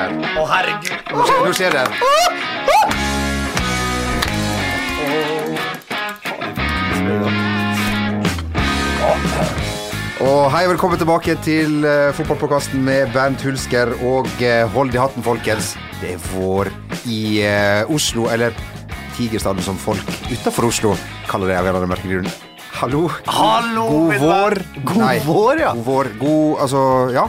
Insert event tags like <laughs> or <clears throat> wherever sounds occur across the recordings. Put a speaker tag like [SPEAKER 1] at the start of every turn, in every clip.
[SPEAKER 1] her.
[SPEAKER 2] Å, herregud.
[SPEAKER 1] Nå skjer, nå skjer det. Og hei, velkommen tilbake til uh, Fotballpåkasten med Bernt Hulsker. Og eh, hold i hatten, folkens. Det er vår i eh, Oslo, eller Tigerstaden som folk utafor Oslo kaller det av en eller annen merkelig grunn. Hallo.
[SPEAKER 2] Hallo,
[SPEAKER 1] God
[SPEAKER 2] min
[SPEAKER 1] vår.
[SPEAKER 2] venn.
[SPEAKER 1] God Nei,
[SPEAKER 2] vår, ja.
[SPEAKER 1] God vår. God Altså, ja.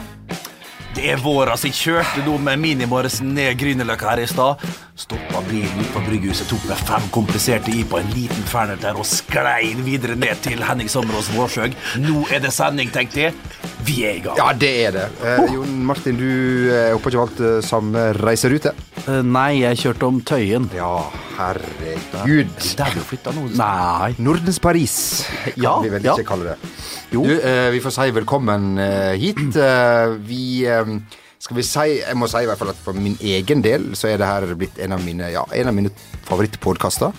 [SPEAKER 2] Det er vår, altså. Jeg kjørte nå med minimorrisen ned Grünerløkka her i stad. Stoppa bilen på bryggehuset, tok med fem kompliserte i på en liten fernet der og sklei videre ned til Henning Sommerås Vårsøg. Nå er det sending, tenkte jeg. Vi er i gang.
[SPEAKER 1] Ja, det er det. Eh, Jon Martin, du eh, håper ikke valgt samme reiserute?
[SPEAKER 3] Eh, Nei, jeg kjørte om Tøyen.
[SPEAKER 1] Ja, herregud.
[SPEAKER 2] Der du flytta nå.
[SPEAKER 3] Nei.
[SPEAKER 1] Nordens Paris kan
[SPEAKER 3] Ja,
[SPEAKER 1] vi vel
[SPEAKER 3] ja.
[SPEAKER 1] ikke kalle det.
[SPEAKER 3] Jo.
[SPEAKER 1] Du, eh, vi får si velkommen eh, hit. <clears throat> Eh, vi skal vi si Jeg må si i hvert fall at for min egen del så er det her blitt en av mine, ja, en av mine favorittpodkaster.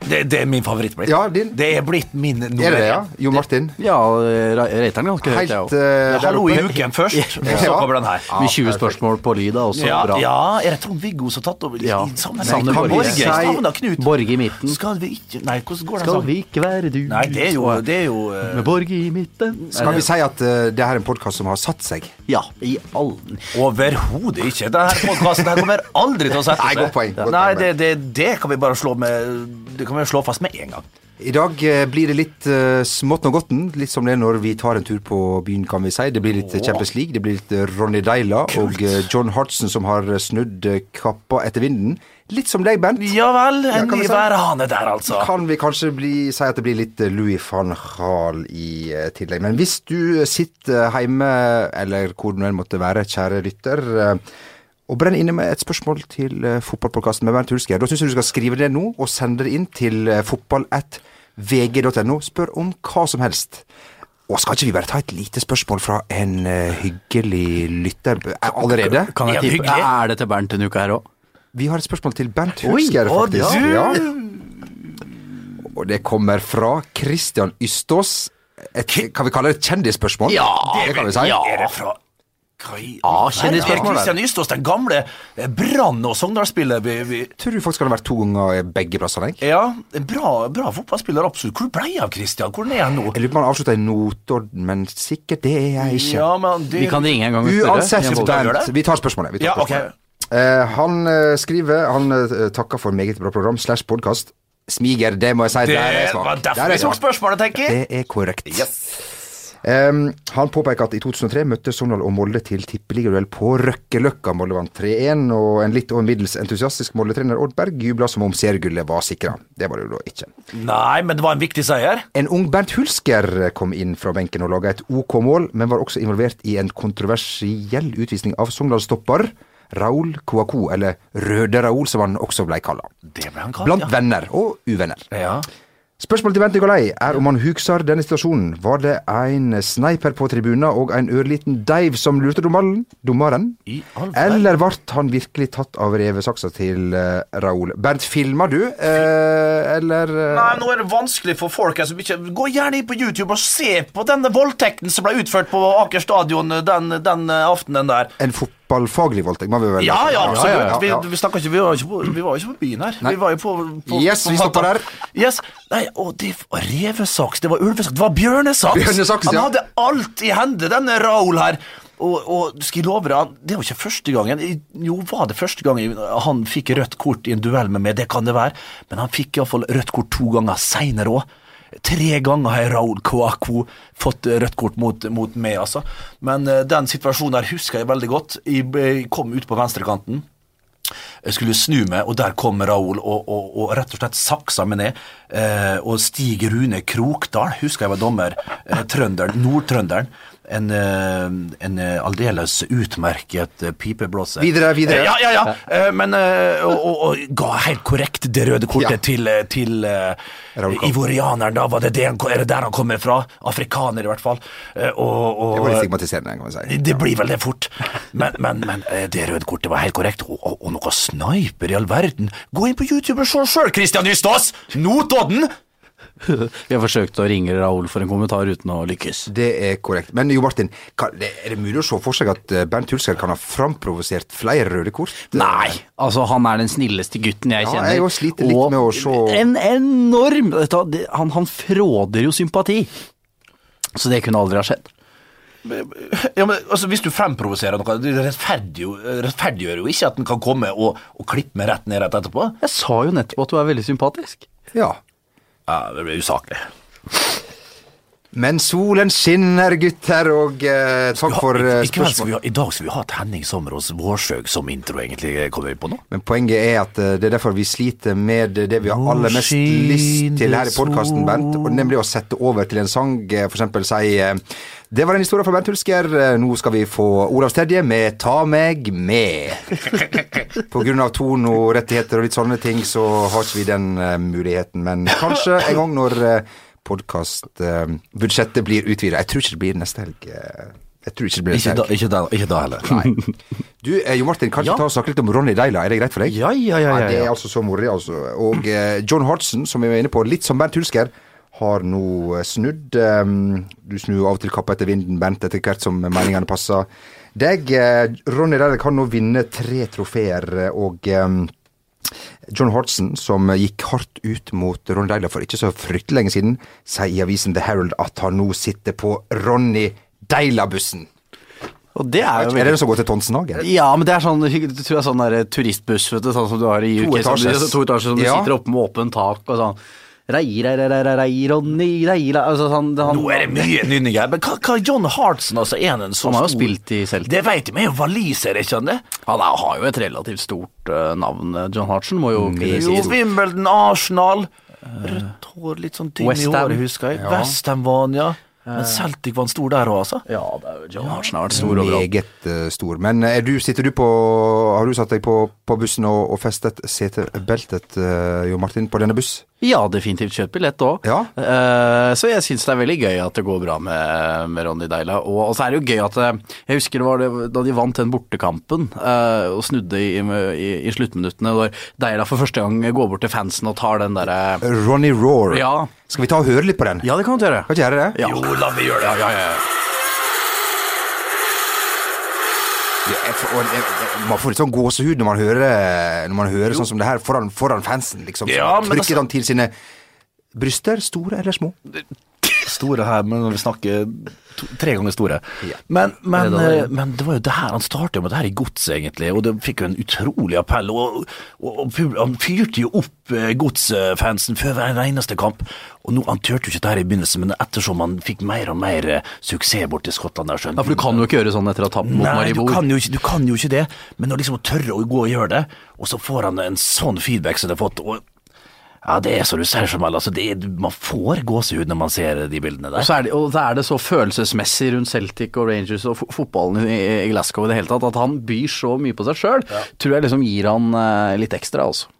[SPEAKER 2] Det, det er min favoritt blitt.
[SPEAKER 1] Ja, din.
[SPEAKER 2] Det er blitt min nummer
[SPEAKER 1] Er det det, ja? Jo Martin?
[SPEAKER 3] Ja, eh, ra- ganske høyt,
[SPEAKER 1] Helt
[SPEAKER 3] jeg òg.
[SPEAKER 1] eh,
[SPEAKER 2] Hallo i uken først, og så kommer den her.
[SPEAKER 3] Med 20 spørsmål på lyd, også
[SPEAKER 2] Ja,
[SPEAKER 3] bra.
[SPEAKER 2] ja, er det Trond Viggo som har tatt over?
[SPEAKER 3] Ja.
[SPEAKER 2] Sammen Savner Borge.
[SPEAKER 3] Borge.
[SPEAKER 2] Jeg Knut.
[SPEAKER 3] Borge i midten.
[SPEAKER 2] Skal vi ikke Nei, hvordan går den
[SPEAKER 3] Skal vi ikke være du
[SPEAKER 2] Nei, det er jo, det er jo uh...
[SPEAKER 3] Med Borge i midten.
[SPEAKER 1] Skal vi si at uh, det her er en podkast som har satt seg?
[SPEAKER 3] Ja, i all
[SPEAKER 2] Overhodet ikke. Denne podkasten kommer aldri til å sette
[SPEAKER 1] Nei,
[SPEAKER 2] seg.
[SPEAKER 1] godt poeng,
[SPEAKER 2] Nei, det, det, det kan vi bare slå med Det kan vi slå fast med en gang.
[SPEAKER 1] I dag eh, blir det litt uh, smått og godten, litt som det er når vi tar en tur på byen, kan vi si. Det blir litt eh, Champions League, det blir litt Ronny Deila og uh, John Hartson som har snudd kappa etter vinden. Litt som deg, Bent.
[SPEAKER 2] Ja vel,
[SPEAKER 1] Ja,
[SPEAKER 2] en
[SPEAKER 1] kan
[SPEAKER 2] ny
[SPEAKER 1] si-
[SPEAKER 2] værhane der, altså.
[SPEAKER 1] Kan vi kanskje bli, si at det blir litt Louis van Gaal i tillegg. Men hvis du sitter hjemme, eller hvor du enn måtte være, kjære lytter, og brenn inne med et spørsmål til uh, fotballpodkasten med Bernt Hulsker, da syns jeg du skal skrive det nå, og sende det inn til uh, fotball1vg.no. Spør om hva som helst. Og skal ikke vi bare ta et lite spørsmål fra en eh, hyggelig lytter eh, allerede?
[SPEAKER 3] Kan jeg tippe? Er det til Bernt denne uka her òg?
[SPEAKER 1] Vi har et spørsmål til Bernt Hulsker, faktisk.
[SPEAKER 2] Å,
[SPEAKER 1] Ja. Og det kommer fra Christian Ystås. Et, kan vi kalle det et kjendisspørsmål?
[SPEAKER 2] Ja,
[SPEAKER 1] det kan vi si.
[SPEAKER 2] Ja. Er det fra
[SPEAKER 3] Ja, kjendisspørsmål.
[SPEAKER 2] Kristian Ystås, den gamle eh, Brann- og Sogndal-spiller. Vi, vi,
[SPEAKER 1] Tror du faktisk han har vært to ganger begge plassene?
[SPEAKER 2] ja, en bra, bra fotballspiller, absolutt. Hvor ble av Kristian? Hvor er han nå?
[SPEAKER 1] Jeg lurer på om han avslutta i Notodden, men sikkert det er jeg ikke.
[SPEAKER 2] Ja, men det,
[SPEAKER 3] Vi kan ringe en gang og spørre.
[SPEAKER 1] Uansett,
[SPEAKER 3] Jan
[SPEAKER 2] vi
[SPEAKER 1] tar spørsmålet. Vi tar
[SPEAKER 2] Ja,
[SPEAKER 1] spørsmålet. Okay. Uh, han uh, skriver Han uh, takker for meget bra program slash podkast. Smiger, det må jeg si.
[SPEAKER 2] Det
[SPEAKER 1] der er jeg
[SPEAKER 2] var derfor
[SPEAKER 1] er
[SPEAKER 2] vi tok spørsmålet, tenker jeg.
[SPEAKER 1] Det er korrekt.
[SPEAKER 2] Yes.
[SPEAKER 1] Um, han påpeker at i 2003 møtte Sogndal og Molde til tippeligaduell på Røkkeløkka. Molde vant 3-1, og en litt over middels entusiastisk Molde-trener Odd Berg jubla som om seriegullet var sikra. Det var det jo da ikke.
[SPEAKER 2] Nei, men det var en viktig seier.
[SPEAKER 1] En ung Bernt Hulsker kom inn fra benken og laga et OK mål, men var også involvert i en kontroversiell utvisning av Sogndal-stopper Raoul Kouakou, eller Røde Raoul som han også blei kalla.
[SPEAKER 2] Ble han kalt,
[SPEAKER 1] Blant
[SPEAKER 2] ja.
[SPEAKER 1] venner og uvenner.
[SPEAKER 2] Ja.
[SPEAKER 1] Spørsmålet til Bent Nikolai er om han husker denne situasjonen. Var det en sniper på tribunen og en ørliten deiv som lurte dommeren? dommeren?
[SPEAKER 2] I all.
[SPEAKER 1] Eller ble han virkelig tatt av revesaksa til uh, Raoul? Bernt, filma du, uh, eller uh...
[SPEAKER 2] Nei, nå er det vanskelig for folk her som ikke Gå gjerne inn på YouTube og se på denne voldtekten som ble utført på Aker stadion den, den aftenen der.
[SPEAKER 1] En fotballfaglig voldtekt, må vi vel
[SPEAKER 2] Ja, ja, absolutt.
[SPEAKER 1] ja, ja, ja.
[SPEAKER 2] Vi, vi, ikke, vi, var ikke på, vi var ikke på byen her.
[SPEAKER 1] Nei.
[SPEAKER 2] Vi var jo på, på
[SPEAKER 1] Yes,
[SPEAKER 2] på
[SPEAKER 1] vi
[SPEAKER 2] stoppa
[SPEAKER 1] der.
[SPEAKER 2] Yes. Nei, og det var revesaks, det var ulvesaks, det var bjørnesaks.
[SPEAKER 1] Bjørnesaks,
[SPEAKER 2] han hadde alt i hende, denne Raoul her. Og, og skal jeg love deg, det var ikke første gangen Jo, var det første gangen han fikk rødt kort i en duell med meg, det kan det være, men han fikk iallfall rødt kort to ganger seinere òg. Tre ganger har Raoul Kouakou fått eh, rødt kort mot, mot meg, altså. Men uh, den situasjonen der husker jeg veldig godt. Jeg, jeg kom ut på venstrekanten. Jeg skulle snu meg, og der kom Raoul og, og, og rett og slett saksa meg ned. Eh, og Stig Rune Krokdal, husker jeg var dommer, eh, trønderen, nordtrønderen. En, eh, en eh, aldeles utmerket eh, pipeblåser.
[SPEAKER 1] Videre, videre.
[SPEAKER 2] Ja, ja, ja. Men og, og, og ga helt korrekt det røde kortet
[SPEAKER 1] Ja.
[SPEAKER 2] til, til
[SPEAKER 1] uh,
[SPEAKER 2] ivorianeren, da. Var det, det han, er det der han kommer fra? Afrikaner, i hvert fall. Og,
[SPEAKER 1] Det var litt stigmatiserende, kan man si.
[SPEAKER 2] det blir vel det fort. Men, men, men det røde kortet var helt korrekt. Og, noe sniper i all verden. Gå inn på YouTube og se sjøl, Christian Ystås! Notodden! <laughs>
[SPEAKER 3] Vi har forsøkt å ringe Raoul for en kommentar uten å lykkes.
[SPEAKER 1] Det er korrekt. Men Jo Martin, kan, er det mulig å se for seg at eh, Bernt Hulsker kan ha framprovosert flere røde kort?
[SPEAKER 3] Nei! Altså, han er den snilleste gutten jeg
[SPEAKER 1] Ja,
[SPEAKER 3] kjenner.
[SPEAKER 1] jeg sliter litt med å se-
[SPEAKER 3] En enorm han, han fråder jo sympati. Så det kunne aldri ha skjedd.
[SPEAKER 2] Ja, men altså, Hvis du fremprovoserer noe, det rettferdiggjør, rettferdiggjør jo ikke at den kan komme og, og klippe meg rett ned rett etterpå.
[SPEAKER 3] Jeg sa jo nettopp at du er veldig sympatisk.
[SPEAKER 1] Ja.
[SPEAKER 2] Ja, Det blir usaklig.
[SPEAKER 1] Men solen skinner, gutter, og eh, takk for eh,
[SPEAKER 2] I, i, ha, dag skal vi ha et Henning Sommerås Vårsøg som intro, egentlig, kommer vi på nå.
[SPEAKER 1] Men poenget er at eh, det er derfor vi sliter med det vi har aller mest lyst til her i podkasten, Bent. og nemlig å sette over til en sang, eh, for eksempel si Det var en historie fra Bent Hulsker. Nå skal vi få Olavs Terje med 'Ta meg med'. På grunn av tonorettigheter og litt sånne ting, så har ikke vi den muligheten. Men kanskje en gang når podkastbudsjettet blir utvida. Jeg tror ikke det blir neste helg. eh, Jeg tror ikke det blir neste helg.
[SPEAKER 2] ikke da, ikke da heller. Nei.
[SPEAKER 1] Du, eh, Jo Martin, kanskje
[SPEAKER 3] Ja.
[SPEAKER 1] ta og snakke litt om Ronny Deila. Er det greit for deg?
[SPEAKER 3] Ja, ja, ja, ja,
[SPEAKER 1] Det er altså så moro, altså. Og eh, John Hodgson, som vi var inne på, litt som Bernt Hulsker, har nå snudd. Um, du snur av og til kappa etter vinden, Bernt, etter hvert som meningene passer deg. Ronny Deila kan nå vinne tre trofeer, og um, John Hortson, som gikk hardt ut mot Ronny Deila for ikke så fryktelig lenge siden, sier i avisen The Herald at han nå sitter på Ronny Deila-bussen.
[SPEAKER 3] Og det er jo
[SPEAKER 1] Er det som går til Tonsen òg?
[SPEAKER 3] ja, men det er sånn, det tror jeg, sånn der turistbuss, vet du, sånn som du har i
[SPEAKER 1] To
[SPEAKER 3] UK. sånn-
[SPEAKER 1] etasjes.
[SPEAKER 3] To etasjer som du
[SPEAKER 1] Ja.
[SPEAKER 3] sitter oppe med åpent tak og sånn. Rei, rei, rei, rei, rei, rei, Ronny, rei, rei, altså han, han,
[SPEAKER 2] Nå er det mye nynning her. Men hva, hva John Hartson, altså, er han en så
[SPEAKER 3] Han har jo spilt i Celtic.
[SPEAKER 2] Det vet vi, men er jo waliser, er ikke han det?
[SPEAKER 3] Han er, har jo et relativt stort uh, navn, eh, John Hartson, må jo mm.
[SPEAKER 2] Jo,
[SPEAKER 3] sies.
[SPEAKER 2] Wimbledon, Arsenal Rødt hår, litt sånn tynn i håret, husker jeg. Ja. Men Celtic var en stor der òg, altså.
[SPEAKER 3] Ja, det er jo John Hartson har vært stor overalt.
[SPEAKER 1] Meget eh, stor. Men er du, sitter du på Har du satt deg på, på bussen og, og festet setebeltet, uh, Jo Martin, på denne buss?
[SPEAKER 3] Ja, definitivt kjøpt billett òg.
[SPEAKER 1] Ja.
[SPEAKER 3] så jeg syns det er veldig gøy at det går bra med, med Ronny Deila. Og, og så er det jo gøy at eh, Jeg husker det var det, da de vant den bortekampen uh, og snudde i, i, i sluttminuttene, hvor Deila for første gang går bort til fansen og tar den derre
[SPEAKER 1] Ronny Roar.
[SPEAKER 3] Ja.
[SPEAKER 1] Skal vi ta og høre litt på den?
[SPEAKER 3] Ja, det kan du gjøre.
[SPEAKER 1] Kan ikke gjøre det?
[SPEAKER 3] Ja.
[SPEAKER 2] Jo, la meg gjøre det.
[SPEAKER 3] Ja, ja, ja.
[SPEAKER 1] Jeg får- og jeg- Man får litt sånn gåsehud når man hører, når man hører sånn som det her foran, foran fansen. liksom.
[SPEAKER 2] Ja, men
[SPEAKER 1] Trykker
[SPEAKER 2] altså-
[SPEAKER 1] han til sine bryster, store eller små?
[SPEAKER 2] Store her, men vi snakker to, tre ganger store. Men, men,
[SPEAKER 3] det?
[SPEAKER 2] eh, men det var jo det her han startet med det her i godset, egentlig, og det fikk jo en utrolig appell. Og, og, og han fyrte jo opp eh, godsfansen før hver eneste kamp. Og nå, Han turte jo ikke det her i begynnelsen, men ettersom han fikk mer og mer suksess bort til Skottland der,
[SPEAKER 3] ja, for du kan jo ikke gjøre sånn etter å ha tapt mot
[SPEAKER 2] Nei, du
[SPEAKER 3] Maribor.
[SPEAKER 2] kan, jo ikke, du kan jo ikke det, men å liksom tørre å gå og gjøre det, og så får han en sånn feedback som det har fått og Ja, det er så du ser som altså, det er, Man får gåsehud når man ser de bildene
[SPEAKER 3] Og
[SPEAKER 2] der.
[SPEAKER 3] så er det, og er det så følelsesmessig rundt Celtic og Rangers og fotballen i, i Glasgow i det hele tatt, at han byr så mye på seg sjøl, tror jeg liksom gir han eh, litt ekstra, altså.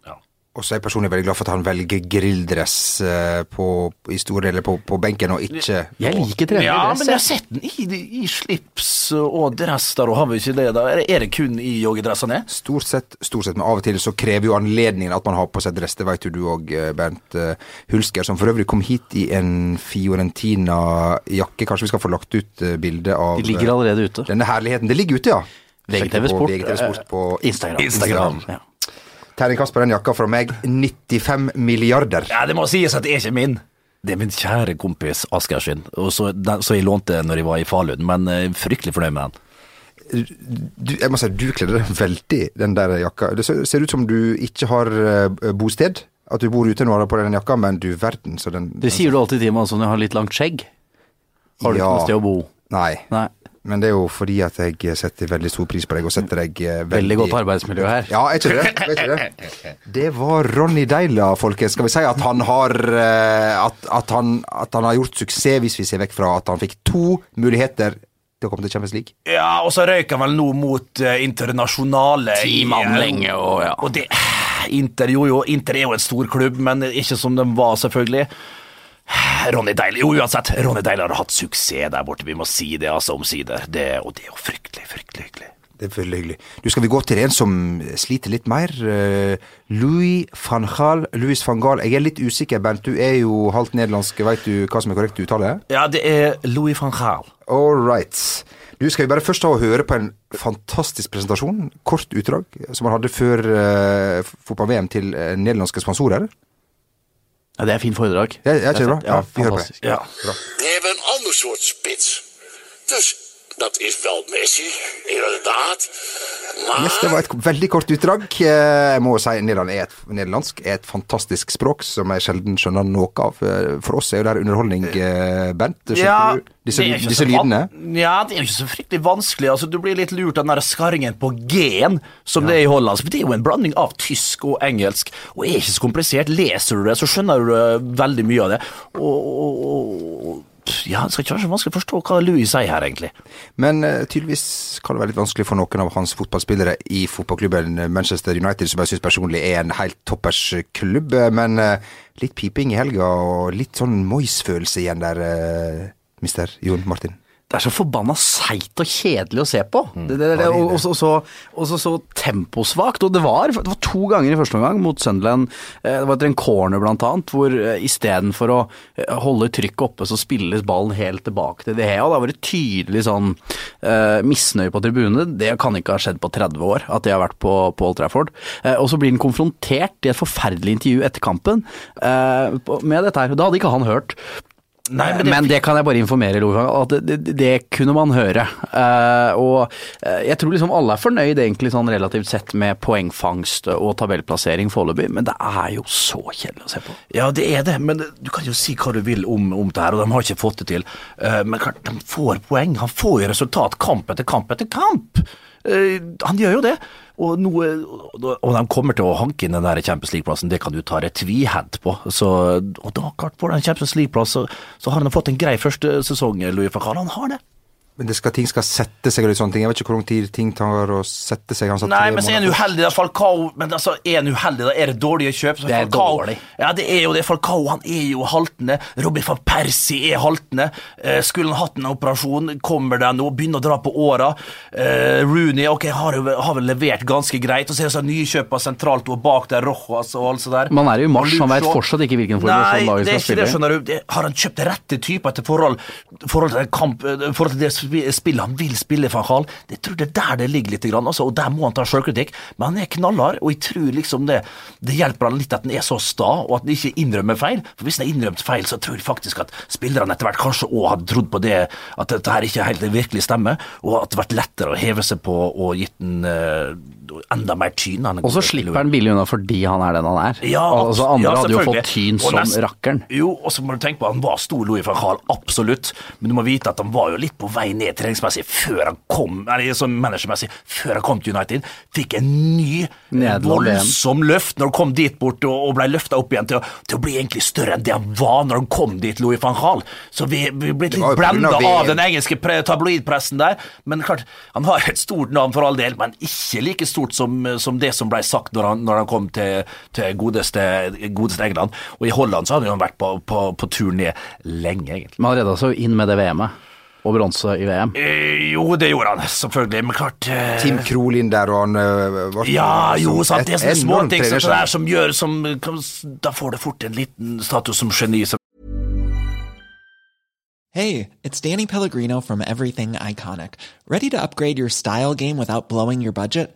[SPEAKER 1] Og så er jeg personlig veldig glad for at han velger grilldress eh, på, i store deler på, på benken, og ikke
[SPEAKER 3] Jeg liker trener
[SPEAKER 2] Ja, men jeg har sett den i, i slips og dress der, og har vi ikke det da? Er det- Er det kun i joggedressene?
[SPEAKER 1] Stort sett, stort sett, men av og til så krever jo anledningen at man har på seg dress. Det vet jo du òg, Bernt eh, Hulsker, som for øvrig kom hit i en Fiorentina-jakke. Kanskje vi skal få lagt ut eh, bilde av
[SPEAKER 3] De ligger allerede ute.
[SPEAKER 1] denne herligheten. Det ligger ute, ja.
[SPEAKER 3] VGTV
[SPEAKER 1] på
[SPEAKER 3] Sport,
[SPEAKER 1] VGTV Sport på
[SPEAKER 3] Instagram. Instagram.
[SPEAKER 2] Instagram.
[SPEAKER 3] Ja.
[SPEAKER 1] Terningkast på den jakka fra meg 95 milliarder.
[SPEAKER 2] Ja, Det må sies at det er ikke min. Det er min kjære kompis Asgeir sin, og så, den, så jeg lånte den når jeg var i Falun, men eh, fryktelig fornøyd med den.
[SPEAKER 1] Du, jeg må si, du kledde deg veldig, den der jakka. Det ser, ser ut som du ikke har eh, bosted. At du bor ute nå på den jakka, men du verden, så den
[SPEAKER 3] Det sier du alltid til meg altså, når jeg har litt langt skjegg. Har du
[SPEAKER 1] Ja.
[SPEAKER 3] ikke noe sted å bo?
[SPEAKER 1] Nei.
[SPEAKER 3] Nei.
[SPEAKER 1] Men det er jo fordi at jeg setter veldig stor pris på deg, og setter deg eh, veldig
[SPEAKER 3] Veldig godt arbeidsmiljø her.
[SPEAKER 1] Ja, er ikke det? Er ikke det? Det var Ronny Deila, folkens. Skal vi si at han har eh, at, at, han, at han har gjort suksess, hvis vi ser vekk fra at han fikk to muligheter til å komme til Champions League?
[SPEAKER 2] Ja, og så røyk han vel nå mot uh, internasjonale
[SPEAKER 3] Ti mann lenge, og ja.
[SPEAKER 2] Og det Inter, jo jo, Inter er jo en stor klubb, men ikke som de var, selvfølgelig. Ronny Deil Jo, uansett, Ronny Deil har hatt suksess der borte, vi må si det altså omsider. Det, og det er jo fryktelig, fryktelig hyggelig.
[SPEAKER 1] Det er veldig hyggelig. Du, Skal vi gå til en som sliter litt mer? Uh, Louis van Gaal. Louis van Gaal. Jeg er litt usikker, Bernt. Du er jo halvt nederlandsk. Vet du hva som er korrekt uttale?
[SPEAKER 2] Ja, det er Louis van Gaal.
[SPEAKER 1] All right. Du, Skal vi bare først ta og høre på en fantastisk presentasjon, kort utdrag, som han hadde før uh, fotball-VM til uh, nederlandske sponsorer?
[SPEAKER 3] Ja, Det er fint foredrag.
[SPEAKER 1] Ja, ja, det er bra? Ja, vi hører på det.
[SPEAKER 2] Ja.
[SPEAKER 4] We hebben een ander soort spits. Dus dat is wel Messi, inderdaad.
[SPEAKER 1] Yes, det var et veldig kort utdrag. Eh, Jeg må si Nederland er et, nederlandsk er et fantastisk språk som jeg sjelden skjønner noe av. Eh, For oss er jo det her underholdning, eh, Bent. Skjønner
[SPEAKER 2] Ja,
[SPEAKER 1] du disse,
[SPEAKER 2] det
[SPEAKER 1] disse lydene?
[SPEAKER 2] Ja, det er jo ikke så fryktelig vanskelig. Altså, du blir litt lurt av den der skarringen på G-en som det er i Holland. For det er jo en blanding av tysk og engelsk, og er ikke så komplisert. Leser du det, så skjønner du eh, veldig mye av det. Og, og ja, Det skal ikke være så vanskelig å forstå hva Louis sier her, egentlig.
[SPEAKER 1] Men uh, tydeligvis kan det være litt vanskelig for noen av hans fotballspillere i fotballklubben Manchester United, som jeg syns personlig er en helt toppers klubb. Men uh, litt piping i helga og litt sånn Moyes-følelse igjen der, uh, mister Jon Martin.
[SPEAKER 3] Det er så forbanna seigt og kjedelig å se på. Det, det, det, og og så, og så, så temposvakt. Og det var, det var to ganger i første omgang mot Sunderland. eh, Det var etter en corner blant annet, hvor eh, istedenfor å eh, holde trykket oppe, så spilles ballen helt tilbake til De Hea. Det har vært tydelig sånn uh, misnøye på tribunene. Det kan ikke ha skjedd på 30 år, at de har vært på, på Old Trafford. Uh, og så blir han konfrontert i et forferdelig intervju etter kampen uh, med dette her. Da hadde ikke han hørt.
[SPEAKER 2] Nei,
[SPEAKER 3] men,
[SPEAKER 2] men det-
[SPEAKER 3] det, kan jeg bare informere at det, det, det kunne man høre. Uh, og eh, jeg tror liksom alle er fornøyd egentlig sånn relativt sett med poengfangst og tabellplassering foreløpig, men det er jo så kjedelig å se på.
[SPEAKER 2] Ja, det er det, men du kan jo si hva du vil om, om det her, og de har ikke fått det til. Uh, men klart, de får poeng. Han får jo resultat kamp etter kamp etter kamp. Uh, han gjør jo det. Og, noe, og de kommer til å hanke inn den der Champions League-plassen, det kan du ta et tvihendt på. Så, og da klart får de Champions League-plass, så, så har han fått en grei første sesong, Louis Fakal, Han har det.
[SPEAKER 1] Men det skal, ting skal sette seg og litt sånne ting. Jeg vet ikke hvor lang tid ting tar å sette seg. Altså,
[SPEAKER 2] Nei, men så er han uheldig, da. Falcao Men altså, er han uheldig, da? Er det dårlige kjøp? Så
[SPEAKER 3] Det er
[SPEAKER 2] Falcao,
[SPEAKER 3] dårlig.
[SPEAKER 2] Ja, det er jo det. Falcao han er jo haltende. Robin van Persie er haltende. Eh, skulle han hatt en operasjon? Kommer det nå? Begynner å dra på åra. Eh, Rooney ok, har, har vel levert ganske greit. Og så er det sånn nykjøper sentralt og bak der, Rojas og alt så der.
[SPEAKER 3] Man er jo i mars, han vet fortsatt ikke hvilken
[SPEAKER 2] Nei,
[SPEAKER 3] formasjon laget
[SPEAKER 2] det er
[SPEAKER 3] skal
[SPEAKER 2] ikke
[SPEAKER 3] spille
[SPEAKER 2] det, skjønner du. Det, har han kjøpt rette typer til forhold, forhold til, kamp, forhold til det spillet han vil spille, van Hall. Jeg tror det er der det ligger litt, grann, altså, og der må han ta sjølkritikk. Men han er knallhard, og jeg tror liksom det, det hjelper han litt at han er så sta, og at han ikke innrømmer feil. For hvis han har innrømt feil, så tror jeg faktisk at spillerne etter hvert kanskje òg hadde trodd på det, at dette her ikke helt virkelig stemmer, og at det hadde vært lettere å heve seg på og gitt den uh, enda mer tyn.
[SPEAKER 3] Og så slipper han billig unna fordi han er den han er.
[SPEAKER 2] Ja,
[SPEAKER 3] altså, andre
[SPEAKER 2] ja,
[SPEAKER 3] hadde jo fått tyn som rakkeren.
[SPEAKER 2] Jo, og så må du tenke på at han var stor Louis van Hall, absolutt. Men du må vite at han var jo litt på vei ned treningsmessig før han kom eller sånn managermessig, før han kom til United. Fikk en ny
[SPEAKER 3] Nedland.
[SPEAKER 2] voldsom løft når han kom dit bort og, og ble løfta opp igjen til til å bli egentlig større enn det han var når han kom dit, Louis van Gaal. Så vi, vi ble litt blenda
[SPEAKER 1] av
[SPEAKER 2] den engelske tabloidpressen der. Men klart, han har et stort navn for all del, men ikke like stort som, som det som ble sagt når han, når han kom til, til godeste, godeste England. Og i Holland så hadde han vært på, på, på tur ned lenge, egentlig.
[SPEAKER 3] Men allerede redda seg jo inn med det VM-et, og bronse i VM.
[SPEAKER 2] Eh, jo, det gjorde han, selvfølgelig, men klart eh,
[SPEAKER 1] Tim Krolin der, og han eh, var
[SPEAKER 2] Ja, jo, sant, det er
[SPEAKER 1] enormt
[SPEAKER 2] småting som,
[SPEAKER 1] det
[SPEAKER 2] sånn der som gjør som kan, Da får det fort en liten status som geni. som
[SPEAKER 5] Hey, it's Danny Pellegrino from Everything Iconic. Ready to upgrade your style game without blowing your budget?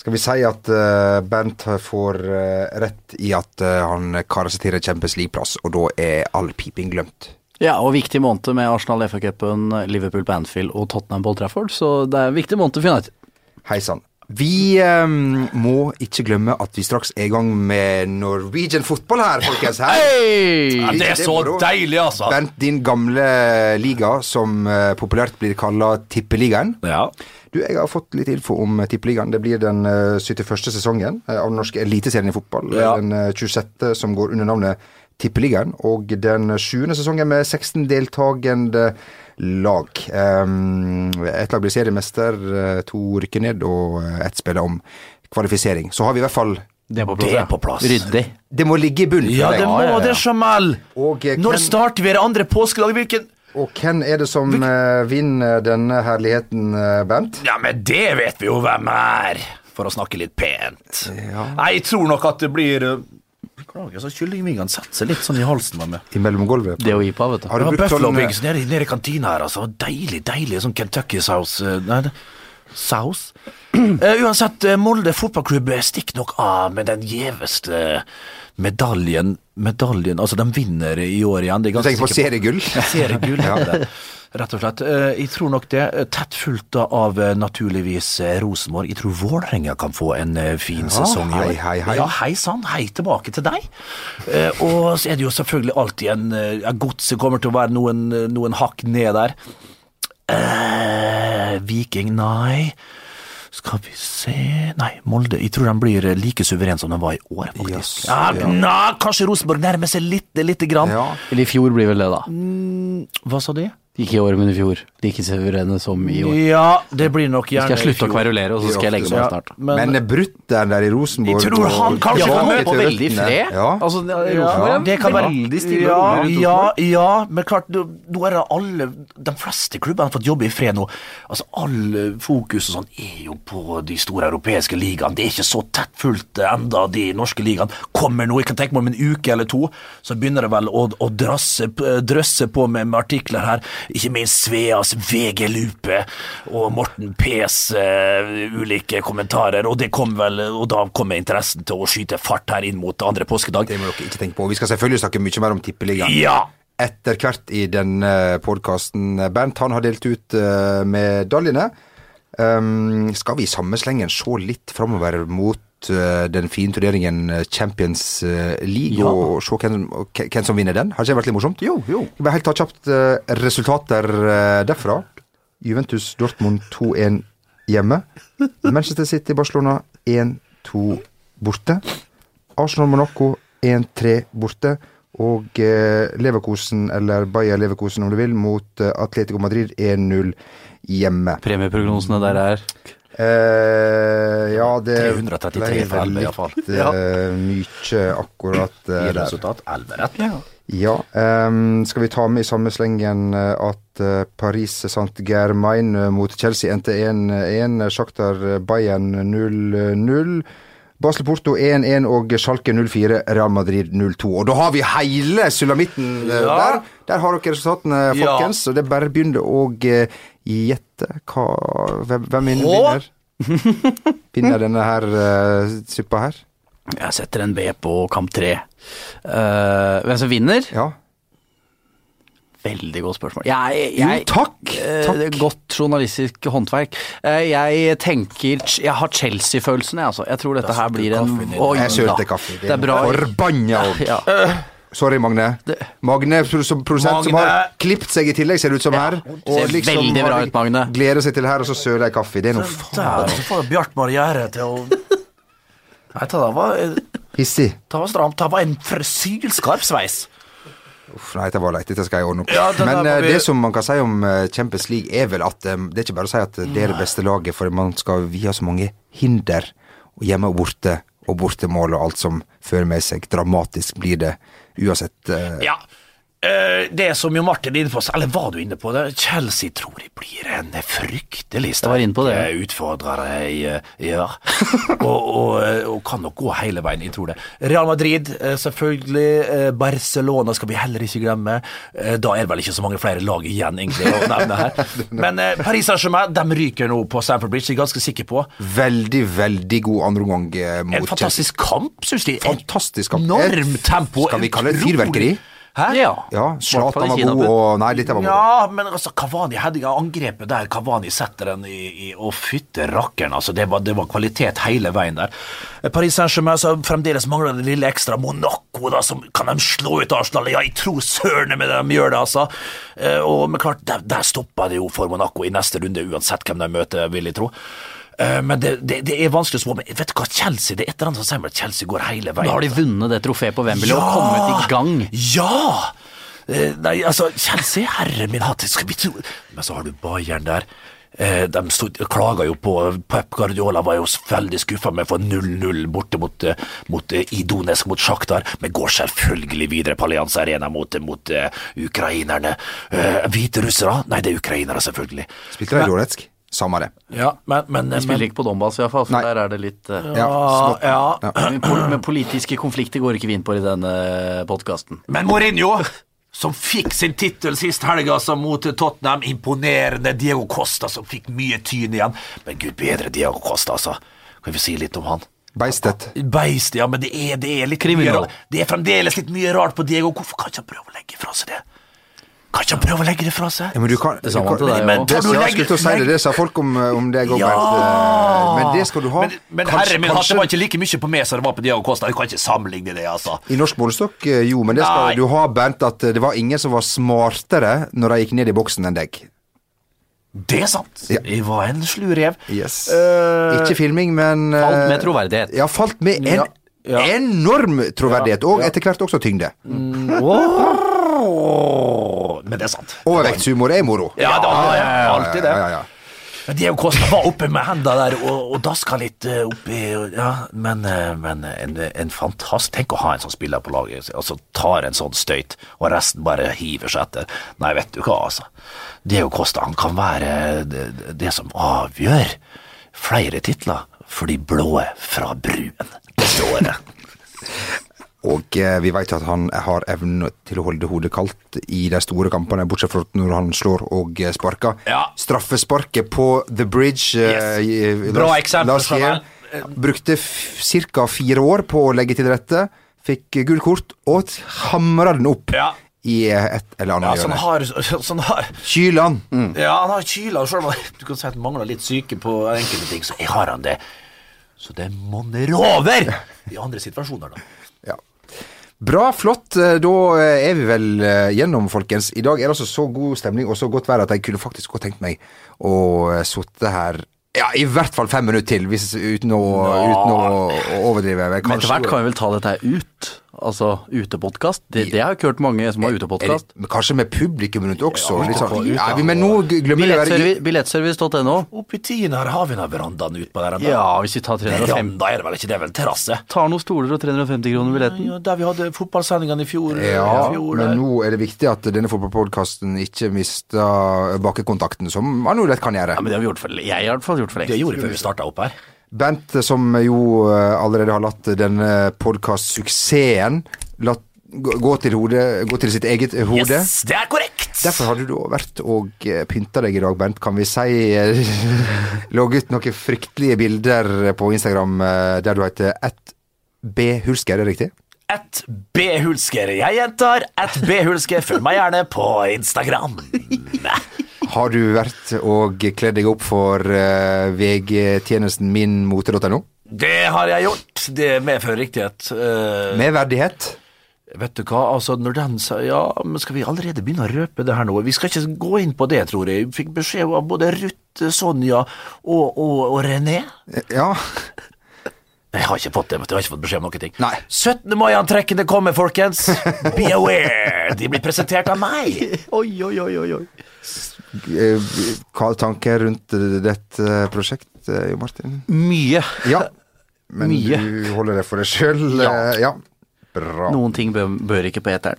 [SPEAKER 1] Skal vi si at uh, Bent får uh, rett i at uh, han karer seg til en Champions League-plass, og da er all piping glemt?
[SPEAKER 3] Ja, og viktig måned med Arsenal, FA-cupen, Liverpool på Anfield og Tottenham på Old Trafford, så det er en viktig måned for United.
[SPEAKER 1] Hei sann. Vi um, må ikke glemme at vi straks er i gang med Norwegian fotball her, folkens. Her.
[SPEAKER 2] Ja, det er så
[SPEAKER 1] moro.
[SPEAKER 2] deilig, altså.
[SPEAKER 1] Bent, din gamle liga, som eh, populært blir kalla Tippeligaen.
[SPEAKER 2] Ja.
[SPEAKER 1] Du, Jeg har fått litt info om eh, Tippeligaen. Det blir den eh, 71. sesongen eh, av den norske eliteserien i fotball.
[SPEAKER 2] Ja.
[SPEAKER 1] Den eh, 26. som går under navnet Tippeligaen. Og den 7. sesongen med 16 deltakende lag. Ett lag blir seriemester, eh, to rykker ned, og eh, ett spiller om kvalifisering. Så har vi i hvert fall
[SPEAKER 3] Det er på plass.
[SPEAKER 2] Det er på plass.
[SPEAKER 3] Ryddig.
[SPEAKER 1] Det må ligge i bunnen
[SPEAKER 2] Ja, det må det, Jamal.
[SPEAKER 1] Og, eh,
[SPEAKER 2] Når
[SPEAKER 1] hvem-
[SPEAKER 2] starter vi det andre påskedagen? Hvilken
[SPEAKER 1] Og hvem er det som uh, vinner denne herligheten, uh, Bent?
[SPEAKER 2] Ja, men det vet vi jo hvem er, for å snakke litt pent. Nei, jeg tror nok at det blir uh, Beklager, så kyllingvingene setter seg litt sånn i halsen på meg.
[SPEAKER 1] I mellomgulvet?
[SPEAKER 3] Det å gi på, vet du.
[SPEAKER 1] Har du
[SPEAKER 2] Ja,
[SPEAKER 1] brukt sånn eh,
[SPEAKER 2] nede, i- nede i kantina her, altså. Deilig, deilig sånn Kentucky-saus. eh, Nei, det- saus? Uh, <clears throat> uansett, eh, Molde fotballklubb stikker nok av med den gjeveste medaljen Medaljen, altså de vinner i år igjen. Det er
[SPEAKER 1] Du tenker på seriegull?
[SPEAKER 2] Seriegull, <laughs> ja. Rett og slett. Eh, Jeg tror nok det. Eh, Tett fulgt av eh, naturligvis Rosenborg. Jeg tror Vålerenga kan få en fin fin sesong i år.
[SPEAKER 1] hei, hei, hei.
[SPEAKER 2] Ja, hei sann. Hei tilbake til deg. Og så er det jo selvfølgelig alltid en ja, Godset kommer til å være noen, noen hakk ned der. Eh, Viking, nei. Skal vi se Nei, Molde. Jeg tror de blir eh, like suveren som de var i år, faktisk.
[SPEAKER 1] Yes,
[SPEAKER 2] ja,
[SPEAKER 1] ja.
[SPEAKER 2] Kanskje Rosenborg nærmer seg litt, lite grann.
[SPEAKER 1] Ja.
[SPEAKER 3] Eller i fjor blir vel det, da.
[SPEAKER 2] Hva sa de?
[SPEAKER 3] Ikke i år, men i fjor. Like suverene som i år.
[SPEAKER 2] Ja, det blir nok gjerne i fjor.
[SPEAKER 3] skal jeg slutte å kverulere, og så skal jeg legge meg
[SPEAKER 2] Ja,
[SPEAKER 3] snart.
[SPEAKER 1] Men,
[SPEAKER 2] men,
[SPEAKER 1] Brutteren der i Rosenborg
[SPEAKER 2] Jeg tror han kanskje
[SPEAKER 3] Ja,
[SPEAKER 2] kan
[SPEAKER 3] han
[SPEAKER 2] møte
[SPEAKER 3] er på veldig fred.
[SPEAKER 1] Ja.
[SPEAKER 3] Altså,
[SPEAKER 2] ja,
[SPEAKER 3] Rosenborg
[SPEAKER 2] det kan være
[SPEAKER 3] veldig stille
[SPEAKER 2] ja,
[SPEAKER 3] og
[SPEAKER 2] ja, ja, men klart, nå nå er det alle De fleste klubbene har fått jobbe i fred nå. Altså, All fokus og sånn er jo på de store europeiske ligaene. Det er ikke så tett fullt enda de norske ligaene. Kommer nå, jeg kan tenke meg om en uke eller to, så begynner det vel å, å drasse, drøsse på med, med artikler her. Ikke minst Sveas VG Lupe og Morten P's uh, ulike kommentarer, og det kom vel, og da kommer interessen til å skyte fart her inn mot andre påskedag.
[SPEAKER 1] Det må dere ikke tenke på. Vi skal selvfølgelig snakke mye mer om Tippeligaen.
[SPEAKER 2] Ja!
[SPEAKER 1] Etter hvert i denne podkasten. Bernt han har delt ut eh, medaljene. Um, skal vi i samme slengen se litt framover mot eh, den fine turneringen eh, Champions League League, og se hvem, hvem som vinner den? Har ikke det vært litt morsomt? Jo, jo. Jeg vil helt ta kjapt eh, resultater eh, derfra. Juventus Dortmund 2-1 hjemme. Manchester City Barcelona 1-2 borte. Arsenal Monaco 1-3 borte. Og eh, Leverkosen, eller Bayer Leverkosen om du vil, mot eh, Atletico Madrid 1-0 hjemme.
[SPEAKER 3] Premieprognosene der er
[SPEAKER 1] Eh, ja, det
[SPEAKER 2] 333
[SPEAKER 1] ble
[SPEAKER 2] for
[SPEAKER 1] litt eh, mye akkurat eh,
[SPEAKER 2] I resultat 11 rett. Ja.
[SPEAKER 1] Ja, ehm, skal vi ta med i samme slengen eh, at eh, Paris Saint-Germain mot Chelsea endte 1-1. Sjaktar Bayern 0-0. Basel Porto 1-1 og Schalke 0-4, Real Madrid 0-2. Og da har vi hele sulamitten
[SPEAKER 2] Ja.
[SPEAKER 1] der. Der har dere resultatene,
[SPEAKER 2] Ja.
[SPEAKER 1] folkens. Og det er bare begynner å gjette hva Hvem, hvem vinner? Vinner? <laughs> Vinner denne her uh, suppa her?
[SPEAKER 3] Jeg setter en B på kamp tre. Uh, hvem som vinner?
[SPEAKER 1] Ja.
[SPEAKER 3] Veldig godt spørsmål. Jeg,
[SPEAKER 1] Jo, takk! takk! Uh.
[SPEAKER 3] Godt journalistisk håndverk. Uh, jeg tenker Jeg har Chelsea-følelsen, jeg, altså. Jeg tror dette her blir en. Oi
[SPEAKER 1] Jeg sølte kaffe.
[SPEAKER 3] Det er bra.
[SPEAKER 1] Forbanna òg.
[SPEAKER 3] Ja.
[SPEAKER 1] Sorry, Magne. Magne som produsent som har klippet seg i tillegg, ser det ut som her. Og
[SPEAKER 3] Ser veldig bra ut, Magne.
[SPEAKER 1] Gleder seg til her, og så søler jeg kaffe. Det er noe faen
[SPEAKER 2] så får Bjartmar gjøre til å Nei, det var var, det var stramt. Det var en frisylskarp sveis.
[SPEAKER 1] Uff, nei, dette var leit. Dette skal jeg ordne opp.
[SPEAKER 2] Ja,
[SPEAKER 1] Men eh,
[SPEAKER 2] vi-
[SPEAKER 1] det som man kan si om eh, Champions League, er vel at um, det er ikke bare å si at det er det beste laget, for man skal via så mange hinder, og hjemme og borte, og bortemål og alt som fører med seg. Dramatisk blir det uansett. eh,
[SPEAKER 2] Ja. Eh, det som jo Martin er inne på, eller var du inne på det? Chelsea tror jeg blir en fryktelig
[SPEAKER 3] det, ja.
[SPEAKER 2] sterk utfordrer i eh, i år. <laughs> og, og, eh, og kan nok gå hele veien, jeg tror det. Real Madrid, eh, selvfølgelig. eh, Barcelona skal vi heller ikke glemme. Eh, Da er det vel ikke så mange flere lag igjen, egentlig, å nevne her. <laughs> Men eh, Paris Saint-Germain de ryker nå på Stamford Bridge, jeg er ganske sikker på.
[SPEAKER 1] Veldig, veldig god andreomgang eh, mot
[SPEAKER 2] En fantastisk kamp, syns de. En
[SPEAKER 1] Fantastisk kamp.
[SPEAKER 2] Enorm tempo.
[SPEAKER 1] Skal vi kalle det
[SPEAKER 2] utrolig-
[SPEAKER 1] fyrverkeri?
[SPEAKER 2] Hæ?
[SPEAKER 3] Ja.
[SPEAKER 1] Ja, Zlatan var god, og Nei, litt var god.
[SPEAKER 2] Ja, men altså, Kavani headinga angrepet der Kavani setter den i, i Å, fytte rakkeren, altså. Det var, det var kvalitet hele veien der. Paris Saint-Germain altså, fremdeles mangler det lille ekstra. Monaco, da, som kan de slå ut Arsenal? Ja, jeg tror søren meg de gjør det, altså. Eh, Og, men klart, der, der stopper det jo for Monaco i neste runde, uansett hvem de møter, vil jeg tro. Eh, Men det, det, det er vanskelig å spå. Men vet du hva, Chelsea Det er et eller annet som sier at Chelsea går hele veien.
[SPEAKER 3] Da har de vunnet det trofeet på Wembley og kommet i gang.
[SPEAKER 2] Ja! Eh, Nei, altså, Chelsea, herre min hatt, skal vi tro Men så har du Bayern der. Eh, De stod, klaga jo på Pep Guardiola var jo veldig skuffa med å få 0-0 borte mot, mot Idonesk mot Sjaktar, men går selvfølgelig videre på Allianz Arena mot, mot uh, ukrainerne. Eh, Hviterussere? Nei, det er ukrainere, selvfølgelig.
[SPEAKER 1] Spilte de i Donetsk? Samme det.
[SPEAKER 2] Ja, men, men,
[SPEAKER 3] De spiller ikke på Donbas i hvert fall, for
[SPEAKER 1] Nei.
[SPEAKER 3] der er det litt uh,
[SPEAKER 1] Ja,
[SPEAKER 2] ja. <clears throat>
[SPEAKER 3] men, men politiske konflikter går ikke vi inn på i denne podkasten.
[SPEAKER 2] Men Mourinho, som fikk sin tittel sist helg altså, mot Tottenham, imponerende. Diego Costa, som fikk mye tyn igjen. Men gud bedre Diego Costa, altså. Kan vi si litt om han?
[SPEAKER 1] Beistet.
[SPEAKER 2] Beist, ja, men det er, det er litt
[SPEAKER 3] Kriminal.
[SPEAKER 2] mye rart. Det er fremdeles litt mye rart på Diego. Hvorfor kan ikke han prøve å legge fra seg det? Kan ikke han prøve å legge det fra seg?
[SPEAKER 1] Ja, men du kan,
[SPEAKER 3] Det sa
[SPEAKER 1] du
[SPEAKER 3] man
[SPEAKER 1] kan-
[SPEAKER 3] til deg
[SPEAKER 2] Men
[SPEAKER 3] òg.
[SPEAKER 1] Jeg skulle til å si det, det sa folk om, om deg òg,
[SPEAKER 2] Ja!
[SPEAKER 1] Men det skal du ha.
[SPEAKER 2] Men, men
[SPEAKER 1] Kanskje-
[SPEAKER 2] herre min hatt,
[SPEAKER 1] kanskje-
[SPEAKER 2] det var ikke like mye på meg som det var på Diago Costa. Du kan ikke sammenligne det, altså.
[SPEAKER 1] I norsk målestokk, eh, jo, men det skal
[SPEAKER 2] Nei.
[SPEAKER 1] du ha, Bernt, at eh, det var ingen som var smartere når de gikk ned i boksen enn deg.
[SPEAKER 2] Det er sant.
[SPEAKER 1] Ja.
[SPEAKER 2] Jeg var en slu rev.
[SPEAKER 1] Yes.
[SPEAKER 2] Uh,
[SPEAKER 1] Ikke filming, men eh,
[SPEAKER 3] Falt med troverdighet.
[SPEAKER 1] Ja, falt med en
[SPEAKER 2] Ja. Ja.
[SPEAKER 1] enorm troverdighet, og
[SPEAKER 2] Ja.
[SPEAKER 1] etter hvert også tyngde.
[SPEAKER 2] Åh, Men det er sant.
[SPEAKER 1] Overvektshumor er moro.
[SPEAKER 2] Ja, det er alltid det.
[SPEAKER 1] Ja, ja, ja.
[SPEAKER 2] Men Diego Costa var oppe med hendene der og, og daska litt eh, oppi ja, Men, eh, men en, en fantast Tenk å ha en sånn spiller på laget, og så tar en sånn støyt, og resten bare hiver seg etter. Nei, vet du hva, altså. Diego Costa han kan være det, det som avgjør flere titler for de blå fra bruen dette året. <laughs>
[SPEAKER 1] Og eh, vi vet at han har evnen til å holde hodet kaldt i de store kampene, bortsett fra når han slår og eh, sparker.
[SPEAKER 2] Ja.
[SPEAKER 1] Straffesparket på The Bridge eh,
[SPEAKER 2] Yes. Bra eksempel fra
[SPEAKER 1] Brukte ca. fire år på å legge til rette. Fikk gult kort og hamra den opp
[SPEAKER 2] Ja.
[SPEAKER 1] i et eller
[SPEAKER 2] Ja,
[SPEAKER 1] annet
[SPEAKER 2] sånn
[SPEAKER 1] hjørne.
[SPEAKER 2] har, <laughs> sånn har
[SPEAKER 1] Kylan. Mm.
[SPEAKER 2] Ja, han har kyla, selv om du kan si at han mangler litt syke på enkelte ting, så jeg har han det. Så det monner over i andre situasjoner, da.
[SPEAKER 1] Ja. Bra, flott. Eh, Da eh, er vi vel eh, gjennom, folkens. I dag er det altså så god stemning og så godt vær at jeg kunne faktisk godt tenkt meg å sitte her ja, i hvert fall fem minutter til, hvis, uten, å, uten å, overdrive. overdrive.
[SPEAKER 3] Men etter hvert kan vi vel ta dette ut? Altså utepodkast? Det, det har jeg ikke hørt mange som har utepodkast.
[SPEAKER 1] Kanskje med publikum rundt også.
[SPEAKER 2] Ja,
[SPEAKER 1] sånn.
[SPEAKER 2] ute-
[SPEAKER 1] ja, vi- men nå glemmer vi å være
[SPEAKER 3] Billettservice.no.
[SPEAKER 2] Oppi tiden her har vi den verandaen ut på der. enda.
[SPEAKER 3] Ja, hvis vi tar 350
[SPEAKER 2] Da er det vel ikke, det er vel terrasse?
[SPEAKER 3] Tar noen stoler og 350 kroner billetten.
[SPEAKER 2] Ja, der vi hadde fotballsendingene i fjor.
[SPEAKER 1] Ja,
[SPEAKER 2] i fjor
[SPEAKER 1] men nå er det viktig at denne fotballpodkasten ikke mister bakkekontakten, som man jo lett kan gjøre.
[SPEAKER 3] Ja, men det har vi gjort for Jeg har i hvert fall gjort for
[SPEAKER 2] Det gjorde vi før vi starta opp her.
[SPEAKER 1] Bent, som jo eh, allerede har latt denne podkast-suksessen gå til, hodet, gå til sitt eget hode.
[SPEAKER 2] Yes, det er korrekt!
[SPEAKER 1] Derfor har du vært og eh, pynta deg i dag, Bent. Kan vi si <laughs> logget ut noen fryktelige bilder på Instagram eh, der du heter at bhulsker, er det riktig?
[SPEAKER 2] Et B-hulsker. Jeg gjentar et B-hulsker. Følg meg gjerne på Instagram.
[SPEAKER 1] Har du vært og kledd deg opp for uh, VG-tjenesten minmote.no?
[SPEAKER 2] Det har jeg gjort. Det medfører riktighet. Uh,
[SPEAKER 1] Med verdighet?
[SPEAKER 2] Vet du hva, altså når den sa Ja, men skal vi allerede begynne å røpe det her nå? Vi skal ikke gå inn på det, tror jeg. Fikk beskjed av både Ruth, Sonja og, og, og René.
[SPEAKER 1] Ja.
[SPEAKER 2] Jeg har ikke fått det, vet du. Jeg har ikke fått beskjed om noen ting.
[SPEAKER 1] Nei.
[SPEAKER 2] 17. mai-antrekkene kommer, folkens. Be aware. De blir presentert av meg. <laughs>
[SPEAKER 3] Oi, oi, oi, oi, oi.
[SPEAKER 1] Eh, Hva er tanker rundt dette prosjektet, Jo Martin?
[SPEAKER 3] Mye.
[SPEAKER 1] Ja. <laughs> Men
[SPEAKER 3] Mye.
[SPEAKER 1] du holder det for deg sjøl?
[SPEAKER 3] Ja.
[SPEAKER 1] ja. Bra.
[SPEAKER 3] Noen ting bør, bør ikke på eteren.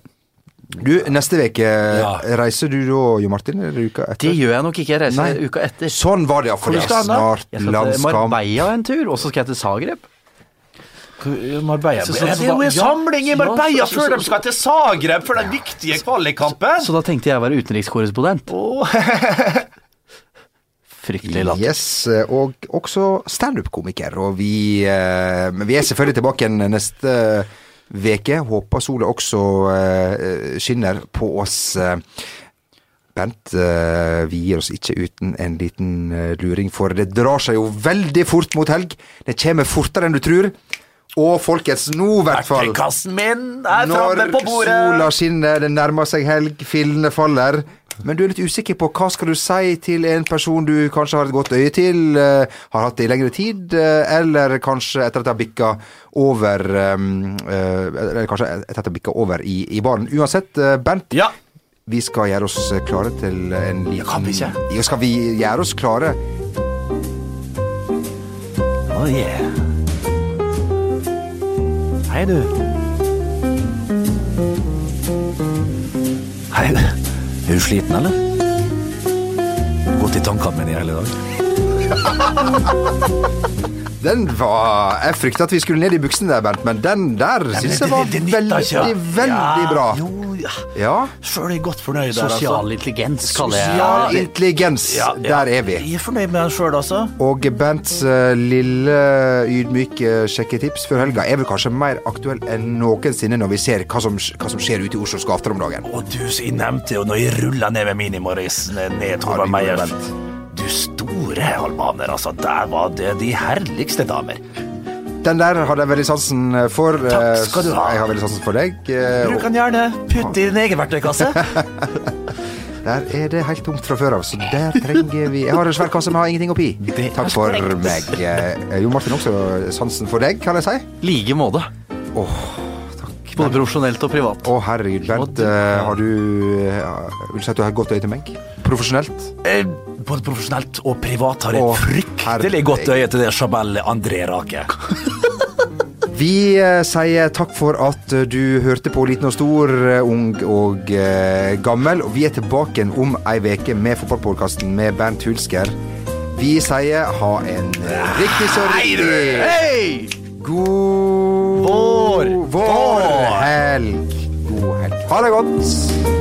[SPEAKER 1] Du, neste uke
[SPEAKER 2] Ja.
[SPEAKER 1] reiser du da, Jo Martin? Eller uka etter?
[SPEAKER 3] Det gjør jeg nok ikke. Jeg reiser
[SPEAKER 1] Nei.
[SPEAKER 3] uka etter.
[SPEAKER 1] Sånn var det, ja. For er
[SPEAKER 2] da?
[SPEAKER 1] snart
[SPEAKER 3] Jeg skal til
[SPEAKER 1] landskamp.
[SPEAKER 3] Marbella en tur, og så skal jeg til Zagreb.
[SPEAKER 2] Marbella.
[SPEAKER 3] Så- så-
[SPEAKER 2] det er jo
[SPEAKER 3] så-
[SPEAKER 2] en samling i
[SPEAKER 3] ja,
[SPEAKER 2] Marbella
[SPEAKER 3] så- så-
[SPEAKER 2] før
[SPEAKER 3] så-
[SPEAKER 2] de skal til Zagreb for den viktige kvalikkampen.
[SPEAKER 3] Så da tenkte jeg å være utenrikskorrespondent. <laughs> Fryktelig latter.
[SPEAKER 1] Yes, eh, og også standup-komiker. Og vi, eh, vi er selvfølgelig tilbake igjen neste veke. Håper sola også eh, skinner på oss. eh. Bent, eh, vi gir oss ikke uten en liten eh, luring, for det drar seg jo veldig fort mot helg. Det kommer fortere enn du tror. Og folkets nå i hvert fall
[SPEAKER 2] Verktøykassen min er
[SPEAKER 1] Når
[SPEAKER 2] framme på bordet.
[SPEAKER 1] sola skinner, det nærmer seg helg, fillene faller. Men du er litt usikker på hva skal du si til en person du kanskje har et godt øye til, eh, har hatt det i lengre tid, eh, eller kanskje etter at det har bikka over eh, eh, Eller kanskje etter at det har bikka over i, i baren. Uansett, Bernt,
[SPEAKER 2] Ja.
[SPEAKER 1] vi skal gjøre oss klare til en liten
[SPEAKER 2] kan vi ikke?
[SPEAKER 1] Ja, skal vi gjøre oss klare?
[SPEAKER 2] Oh yeah. Hei, du. Hei. Er du sliten, eller? Gått i tankene mine i hele dag. <laughs>
[SPEAKER 1] Den var Jeg frykta at vi skulle ned i buksene der, Bernt, men den der syns jeg var
[SPEAKER 2] Det- det- det
[SPEAKER 1] veldig,
[SPEAKER 2] ikke.
[SPEAKER 1] veldig
[SPEAKER 2] ja,
[SPEAKER 1] bra.
[SPEAKER 2] Jo, ja.
[SPEAKER 1] Ja.
[SPEAKER 2] Sjøl er jeg godt fornøyd der, altså.
[SPEAKER 3] Sosial intelligens kaller jeg
[SPEAKER 1] Sosial intelligens,
[SPEAKER 2] Ja, ja.
[SPEAKER 1] der er vi.
[SPEAKER 2] Jeg er fornøyd med den sjøl, altså.
[SPEAKER 1] Og Bents uh, lille ydmyke sjekketips før helga er vel kanskje mer aktuell enn noensinne når vi ser hva som, hva som skjer ute i Oslos gater om dagen.
[SPEAKER 2] Og du, jeg nevnte jo når jeg rulla ned med Mini-Morris ned ned
[SPEAKER 1] Ja,
[SPEAKER 2] Torvald Meyer. Du store albaner, altså. Der var det de herligste damer.
[SPEAKER 1] Den der hadde jeg veldig sansen for.
[SPEAKER 2] Takk
[SPEAKER 1] eh,
[SPEAKER 2] skal du ha.
[SPEAKER 1] Jeg har veldig sansen for deg. Bruk
[SPEAKER 2] Du kan gjerne putte i din egen verktøykasse. <laughs>
[SPEAKER 1] Der er det helt tomt fra før av, så der trenger vi Jeg har en svær kasse, men har ingenting oppi.
[SPEAKER 2] Det
[SPEAKER 1] Takk for
[SPEAKER 2] korrekt.
[SPEAKER 1] meg. Eh, Jo Martin, også sansen for deg, kan jeg si.
[SPEAKER 3] like måte.
[SPEAKER 1] Åh,
[SPEAKER 3] Både profesjonelt og privat.
[SPEAKER 1] Å, herregud, Bernt. eh, Har du Vil du si at du har et godt øye til meg? Profesjonelt?
[SPEAKER 2] Eh, Både profesjonelt og privat har jeg fryktelig godt øye til det Jabel André Rake. <laughs>
[SPEAKER 1] Vi eh, sier takk for at eh, du hørte på Liten og stor, eh, ung og eh, gammel. Og vi er tilbake om ei uke med fotballpodkasten med Bernt Hulsker. Vi sier ha en riktig så riktig god
[SPEAKER 2] Vår!
[SPEAKER 1] Vår helg. God helg. Ha det godt.